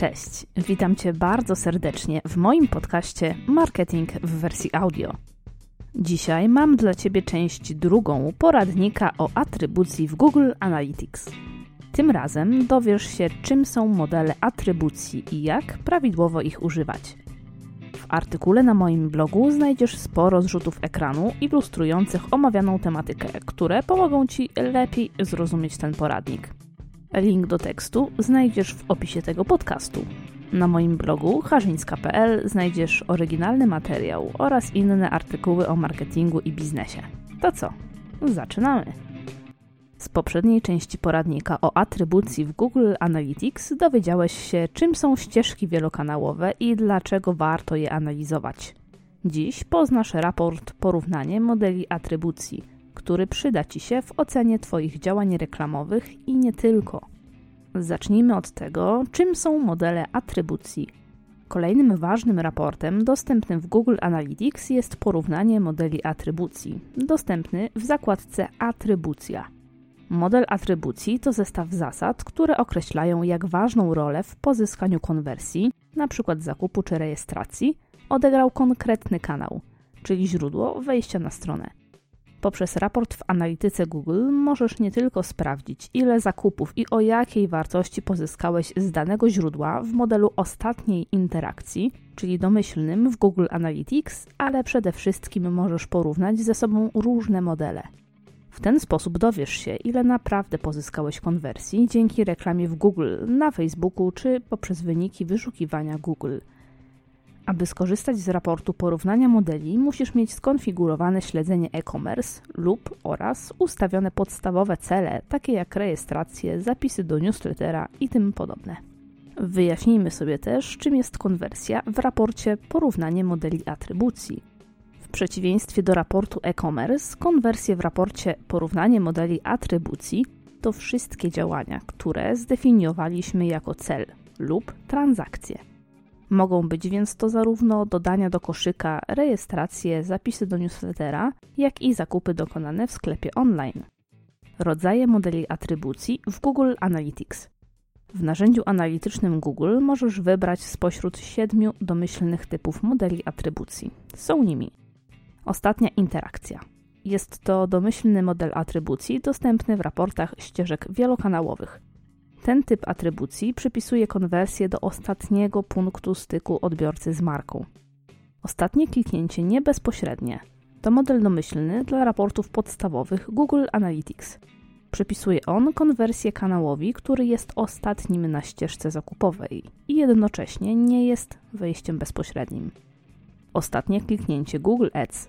Cześć, witam Cię bardzo serdecznie w moim podcaście Marketing w wersji audio. Dzisiaj mam dla Ciebie część drugą poradnika o atrybucji w Google Analytics. Tym razem dowiesz się, czym są modele atrybucji i jak prawidłowo ich używać. W artykule na moim blogu znajdziesz sporo zrzutów ekranu ilustrujących omawianą tematykę, które pomogą Ci lepiej zrozumieć ten poradnik. Link do tekstu znajdziesz w opisie tego podcastu. Na moim blogu harzyńska.pl znajdziesz oryginalny materiał oraz inne artykuły o marketingu i biznesie. To co? Zaczynamy! Z poprzedniej części poradnika o atrybucji w Google Analytics dowiedziałeś się, czym są ścieżki wielokanałowe i dlaczego warto je analizować. Dziś poznasz raport Porównanie modeli atrybucji, który przyda Ci się w ocenie Twoich działań reklamowych i nie tylko. Zacznijmy od tego, czym są modele atrybucji. Kolejnym ważnym raportem dostępnym w Google Analytics jest porównanie modeli atrybucji, dostępny w zakładce Atrybucja. Model atrybucji to zestaw zasad, które określają, jak ważną rolę w pozyskaniu konwersji, np. zakupu czy rejestracji, odegrał konkretny kanał, czyli źródło wejścia na stronę. Poprzez raport w analityce Google możesz nie tylko sprawdzić, ile zakupów i o jakiej wartości pozyskałeś z danego źródła w modelu ostatniej interakcji, czyli domyślnym w Google Analytics, ale przede wszystkim możesz porównać ze sobą różne modele. W ten sposób dowiesz się, ile naprawdę pozyskałeś konwersji dzięki reklamie w Google, na Facebooku czy poprzez wyniki wyszukiwania Google. Aby skorzystać z raportu porównania modeli, musisz mieć skonfigurowane śledzenie e-commerce lub oraz ustawione podstawowe cele, takie jak rejestracje, zapisy do newslettera i tym podobne. Wyjaśnijmy sobie też, czym jest konwersja w raporcie porównanie modeli atrybucji. W przeciwieństwie do raportu e-commerce, konwersje w raporcie porównanie modeli atrybucji to wszystkie działania, które zdefiniowaliśmy jako cel lub transakcje. Mogą być więc to zarówno dodania do koszyka, rejestracje, zapisy do newslettera, jak i zakupy dokonane w sklepie online. Rodzaje modeli atrybucji w Google Analytics. W narzędziu analitycznym Google możesz wybrać spośród siedmiu domyślnych typów modeli atrybucji. Są nimi Ostatnia interakcja. Jest to domyślny model atrybucji dostępny w raportach ścieżek wielokanałowych. Ten typ atrybucji przypisuje konwersję do ostatniego punktu styku odbiorcy z marką. Ostatnie kliknięcie nie bezpośrednie to model domyślny dla raportów podstawowych Google Analytics. Przypisuje on konwersję kanałowi, który jest ostatnim na ścieżce zakupowej i jednocześnie nie jest wejściem bezpośrednim. Ostatnie kliknięcie Google Ads.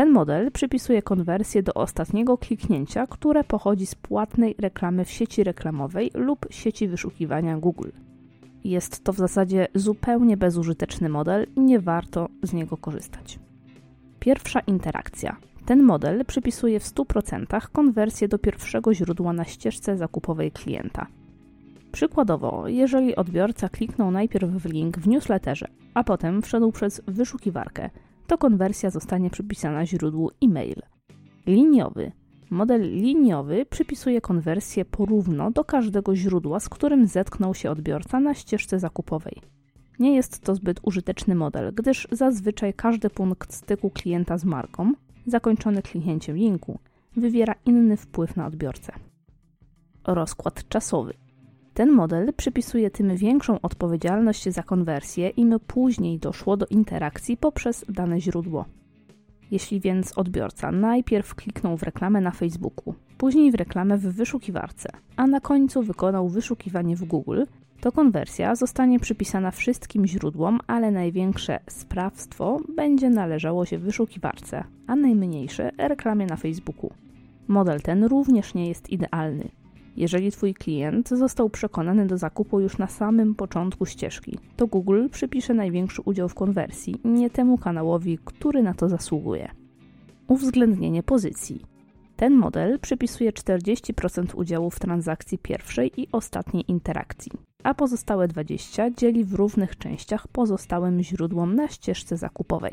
Ten model przypisuje konwersję do ostatniego kliknięcia, które pochodzi z płatnej reklamy w sieci reklamowej lub sieci wyszukiwania Google. Jest to w zasadzie zupełnie bezużyteczny model i nie warto z niego korzystać. Pierwsza interakcja. Ten model przypisuje w 100% konwersję do pierwszego źródła na ścieżce zakupowej klienta. Przykładowo, jeżeli odbiorca kliknął najpierw w link w newsletterze, a potem wszedł przez wyszukiwarkę, to konwersja zostanie przypisana źródłu e-mail. Liniowy. Model liniowy przypisuje konwersję porówno do każdego źródła, z którym zetknął się odbiorca na ścieżce zakupowej. Nie jest to zbyt użyteczny model, gdyż zazwyczaj każdy punkt styku klienta z marką, zakończony kliknięciem linku, wywiera inny wpływ na odbiorcę. Rozkład czasowy. Ten model przypisuje tym większą odpowiedzialność za konwersję, im później doszło do interakcji poprzez dane źródło. Jeśli więc odbiorca najpierw kliknął w reklamę na Facebooku, później w reklamę w wyszukiwarce, a na końcu wykonał wyszukiwanie w Google, to konwersja zostanie przypisana wszystkim źródłom, ale największe sprawstwo będzie należało się wyszukiwarce, a najmniejsze reklamie na Facebooku. Model ten również nie jest idealny. Jeżeli Twój klient został przekonany do zakupu już na samym początku ścieżki, to Google przypisze największy udział w konwersji, nie temu kanałowi, który na to zasługuje. Uwzględnienie pozycji. Ten model przypisuje 40% udziału w transakcji pierwszej i ostatniej interakcji, a pozostałe 20% dzieli w równych częściach pozostałym źródłom na ścieżce zakupowej.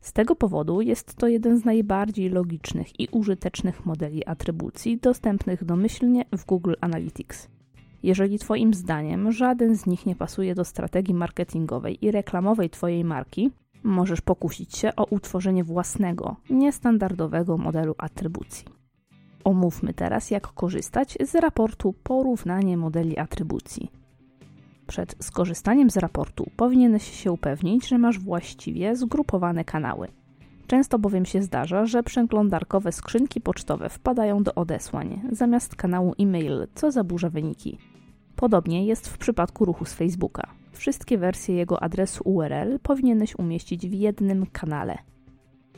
Z tego powodu jest to jeden z najbardziej logicznych i użytecznych modeli atrybucji dostępnych domyślnie w Google Analytics. Jeżeli Twoim zdaniem żaden z nich nie pasuje do strategii marketingowej i reklamowej Twojej marki, możesz pokusić się o utworzenie własnego, niestandardowego modelu atrybucji. Omówmy teraz, jak korzystać z raportu Porównanie modeli atrybucji. Przed skorzystaniem z raportu powinieneś się upewnić, że masz właściwie zgrupowane kanały. Często bowiem się zdarza, że przeglądarkowe skrzynki pocztowe wpadają do odesłań zamiast kanału e-mail, co zaburza wyniki. Podobnie jest w przypadku ruchu z Facebooka. Wszystkie wersje jego adresu URL powinieneś umieścić w jednym kanale.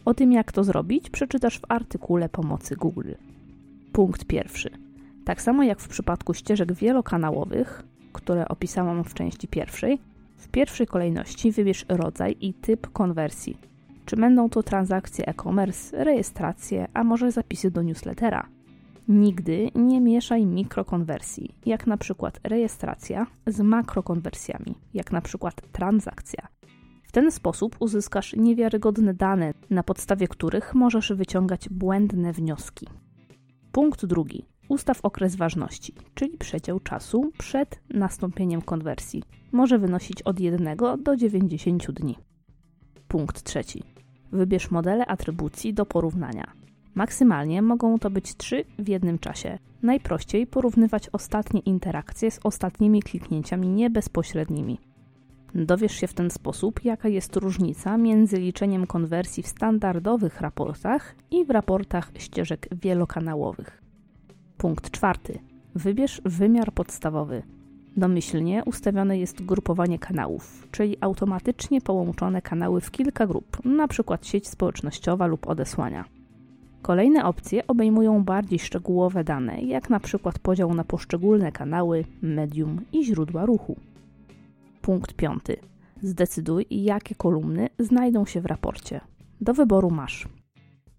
O tym, jak to zrobić, przeczytasz w artykule pomocy Google. Punkt pierwszy. Tak samo jak w przypadku ścieżek wielokanałowych, które opisałam w części pierwszej, w pierwszej kolejności wybierz rodzaj i typ konwersji. Czy będą to transakcje e-commerce, rejestracje, a może zapisy do newslettera? Nigdy nie mieszaj mikrokonwersji, jak na przykład rejestracja, z makrokonwersjami, jak na przykład transakcja. W ten sposób uzyskasz niewiarygodne dane, na podstawie których możesz wyciągać błędne wnioski. Punkt drugi. Ustaw okres ważności, czyli przedział czasu przed nastąpieniem konwersji. Może wynosić od 1 do 90 dni. Punkt trzeci. Wybierz modele atrybucji do porównania. Maksymalnie mogą to być trzy w jednym czasie. Najprościej porównywać ostatnie interakcje z ostatnimi kliknięciami niebezpośrednimi. Dowiesz się w ten sposób, jaka jest różnica między liczeniem konwersji w standardowych raportach i w raportach ścieżek wielokanałowych. Punkt czwarty. Wybierz wymiar podstawowy. Domyślnie ustawione jest grupowanie kanałów, czyli automatycznie połączone kanały w kilka grup, np. sieć społecznościowa lub odesłania. Kolejne opcje obejmują bardziej szczegółowe dane, jak przykład podział na poszczególne kanały, medium i źródła ruchu. Punkt piąty. Zdecyduj, jakie kolumny znajdą się w raporcie. Do wyboru masz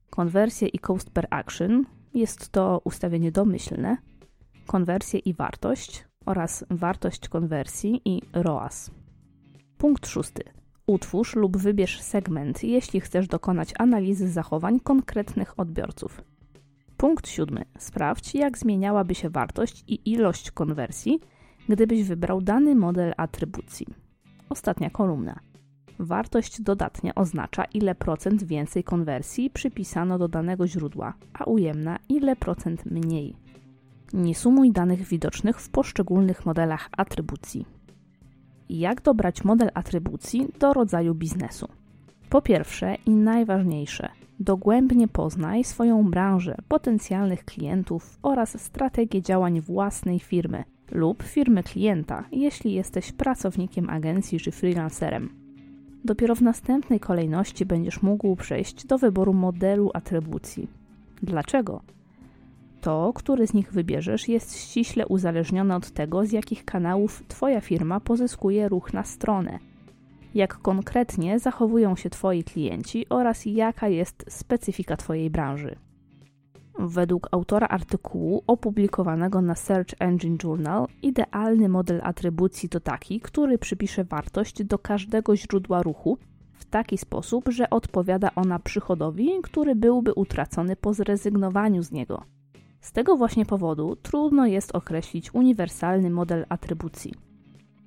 konwersję i cost per action, jest to ustawienie domyślne, konwersję i wartość oraz wartość konwersji i ROAS. Punkt szósty. Utwórz lub wybierz segment, jeśli chcesz dokonać analizy zachowań konkretnych odbiorców. Punkt siódmy. Sprawdź, jak zmieniałaby się wartość i ilość konwersji, gdybyś wybrał dany model atrybucji. Ostatnia kolumna. Wartość dodatnia oznacza, ile procent więcej konwersji przypisano do danego źródła, a ujemna, ile procent mniej. Nie sumuj danych widocznych w poszczególnych modelach atrybucji jak dobrać model atrybucji do rodzaju biznesu. Po pierwsze i najważniejsze, dogłębnie poznaj swoją branżę, potencjalnych klientów oraz strategię działań własnej firmy lub firmy klienta, jeśli jesteś pracownikiem agencji czy freelancerem. Dopiero w następnej kolejności będziesz mógł przejść do wyboru modelu atrybucji. Dlaczego? To, który z nich wybierzesz, jest ściśle uzależnione od tego, z jakich kanałów Twoja firma pozyskuje ruch na stronę, jak konkretnie zachowują się Twoi klienci oraz jaka jest specyfika Twojej branży. Według autora artykułu opublikowanego na Search Engine Journal, idealny model atrybucji to taki, który przypisze wartość do każdego źródła ruchu w taki sposób, że odpowiada ona przychodowi, który byłby utracony po zrezygnowaniu z niego. Z tego właśnie powodu trudno jest określić uniwersalny model atrybucji.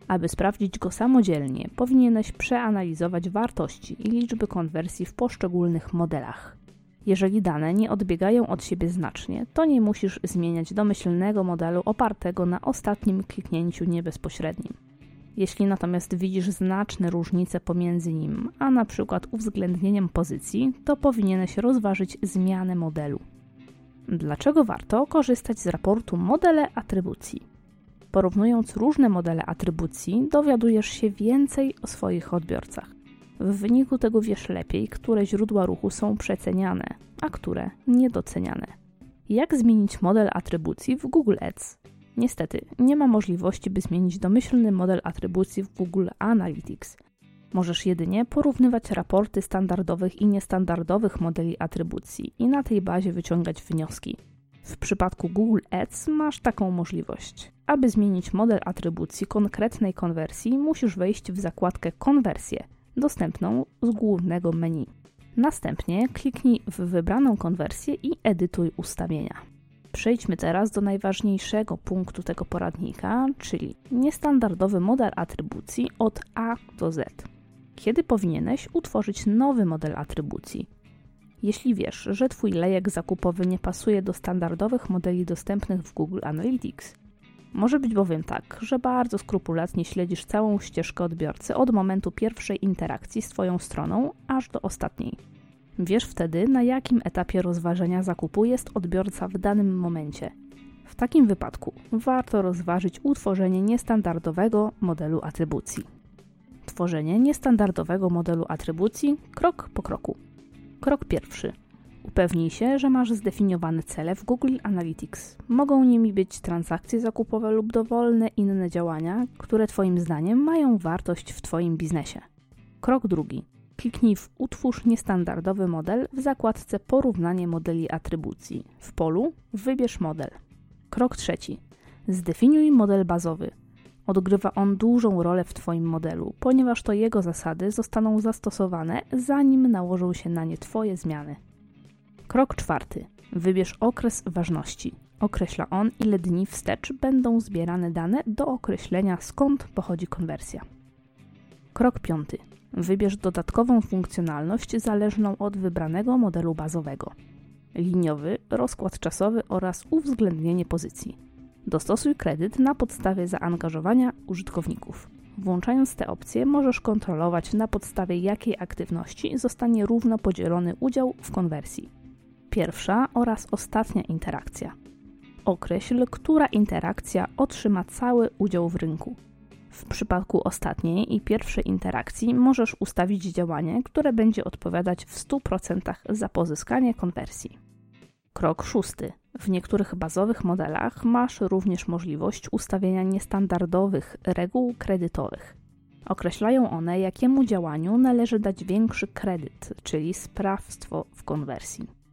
Aby sprawdzić go samodzielnie, powinieneś przeanalizować wartości i liczby konwersji w poszczególnych modelach. Jeżeli dane nie odbiegają od siebie znacznie, to nie musisz zmieniać domyślnego modelu opartego na ostatnim kliknięciu niebezpośrednim. Jeśli natomiast widzisz znaczne różnice pomiędzy nim, a na przykład uwzględnieniem pozycji, to powinieneś rozważyć zmianę modelu. Dlaczego warto korzystać z raportu Modele atrybucji? Porównując różne modele atrybucji, dowiadujesz się więcej o swoich odbiorcach. W wyniku tego wiesz lepiej, które źródła ruchu są przeceniane, a które niedoceniane. Jak zmienić model atrybucji w Google Ads? Niestety, nie ma możliwości, by zmienić domyślny model atrybucji w Google Analytics. Możesz jedynie porównywać raporty standardowych i niestandardowych modeli atrybucji i na tej bazie wyciągać wnioski. W przypadku Google Ads masz taką możliwość. Aby zmienić model atrybucji konkretnej konwersji, musisz wejść w zakładkę Konwersje, dostępną z głównego menu. Następnie kliknij w wybraną konwersję i edytuj ustawienia. Przejdźmy teraz do najważniejszego punktu tego poradnika, czyli niestandardowy model atrybucji od A do Z. Kiedy powinieneś utworzyć nowy model atrybucji? Jeśli wiesz, że Twój lejek zakupowy nie pasuje do standardowych modeli dostępnych w Google Analytics, może być bowiem tak, że bardzo skrupulatnie śledzisz całą ścieżkę odbiorcy od momentu pierwszej interakcji z Twoją stroną aż do ostatniej. Wiesz wtedy, na jakim etapie rozważenia zakupu jest odbiorca w danym momencie. W takim wypadku warto rozważyć utworzenie niestandardowego modelu atrybucji. Tworzenie niestandardowego modelu atrybucji krok po kroku. Krok pierwszy. Upewnij się, że masz zdefiniowane cele w Google Analytics. Mogą nimi być transakcje zakupowe lub dowolne inne działania, które Twoim zdaniem mają wartość w Twoim biznesie. Krok drugi. Kliknij w Utwórz niestandardowy model w zakładce Porównanie modeli atrybucji. W polu Wybierz model. Krok trzeci. Zdefiniuj model bazowy. Odgrywa on dużą rolę w Twoim modelu, ponieważ to jego zasady zostaną zastosowane, zanim nałożą się na nie Twoje zmiany. Krok czwarty. Wybierz okres ważności. Określa on, ile dni wstecz będą zbierane dane do określenia, skąd pochodzi konwersja. Krok piąty. Wybierz dodatkową funkcjonalność zależną od wybranego modelu bazowego. Liniowy, rozkład czasowy oraz uwzględnienie pozycji. Dostosuj kredyt na podstawie zaangażowania użytkowników. Włączając te opcje, możesz kontrolować na podstawie jakiej aktywności zostanie równo podzielony udział w konwersji. Pierwsza oraz ostatnia interakcja. Określ, która interakcja otrzyma cały udział w rynku. W przypadku ostatniej i pierwszej interakcji możesz ustawić działanie, które będzie odpowiadać w 100% za pozyskanie konwersji. Krok szósty. W niektórych bazowych modelach masz również możliwość ustawienia niestandardowych reguł kredytowych. Określają one, jakiemu działaniu należy dać większy kredyt, czyli sprawstwo w konwersji.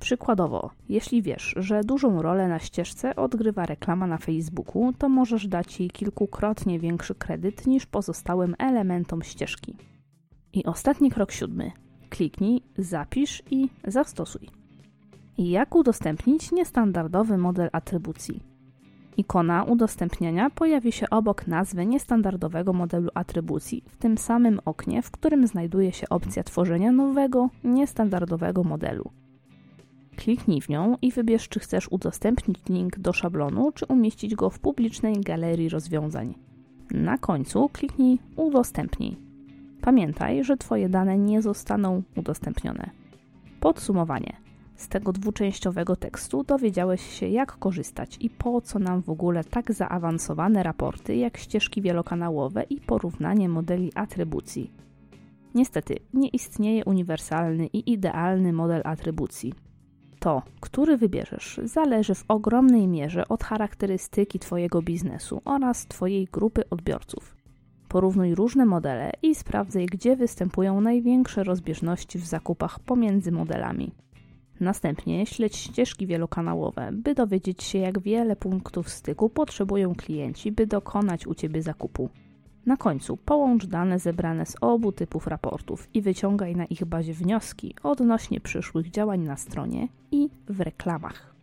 Przykładowo, jeśli wiesz, że dużą rolę na ścieżce odgrywa reklama na Facebooku, to możesz dać jej kilkukrotnie większy kredyt niż pozostałym elementom ścieżki. I ostatni krok siódmy. Kliknij, zapisz i zastosuj. Jak udostępnić niestandardowy model atrybucji? Ikona udostępniania pojawi się obok nazwy niestandardowego modelu atrybucji, w tym samym oknie, w którym znajduje się opcja tworzenia nowego, niestandardowego modelu. Kliknij w nią i wybierz, czy chcesz udostępnić link do szablonu, czy umieścić go w publicznej galerii rozwiązań. Na końcu kliknij Udostępnij. Pamiętaj, że Twoje dane nie zostaną udostępnione. Podsumowanie. Z tego dwuczęściowego tekstu dowiedziałeś się, jak korzystać i po co nam w ogóle tak zaawansowane raporty, jak ścieżki wielokanałowe i porównanie modeli atrybucji. Niestety, nie istnieje uniwersalny i idealny model atrybucji. To, który wybierzesz, zależy w ogromnej mierze od charakterystyki Twojego biznesu oraz Twojej grupy odbiorców. Porównuj różne modele i sprawdzaj, gdzie występują największe rozbieżności w zakupach pomiędzy modelami. Następnie śledź ścieżki wielokanałowe, by dowiedzieć się, jak wiele punktów styku potrzebują klienci, by dokonać u Ciebie zakupu. Na końcu połącz dane zebrane z obu typów raportów i wyciągaj na ich bazie wnioski odnośnie przyszłych działań na stronie i w reklamach.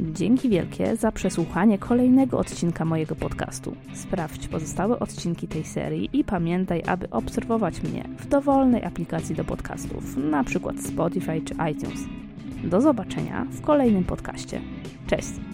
Dzięki wielkie za przesłuchanie kolejnego odcinka mojego podcastu. Sprawdź pozostałe odcinki tej serii i pamiętaj, aby obserwować mnie w dowolnej aplikacji do podcastów, np. Spotify czy iTunes. Do zobaczenia w kolejnym podcaście. Cześć!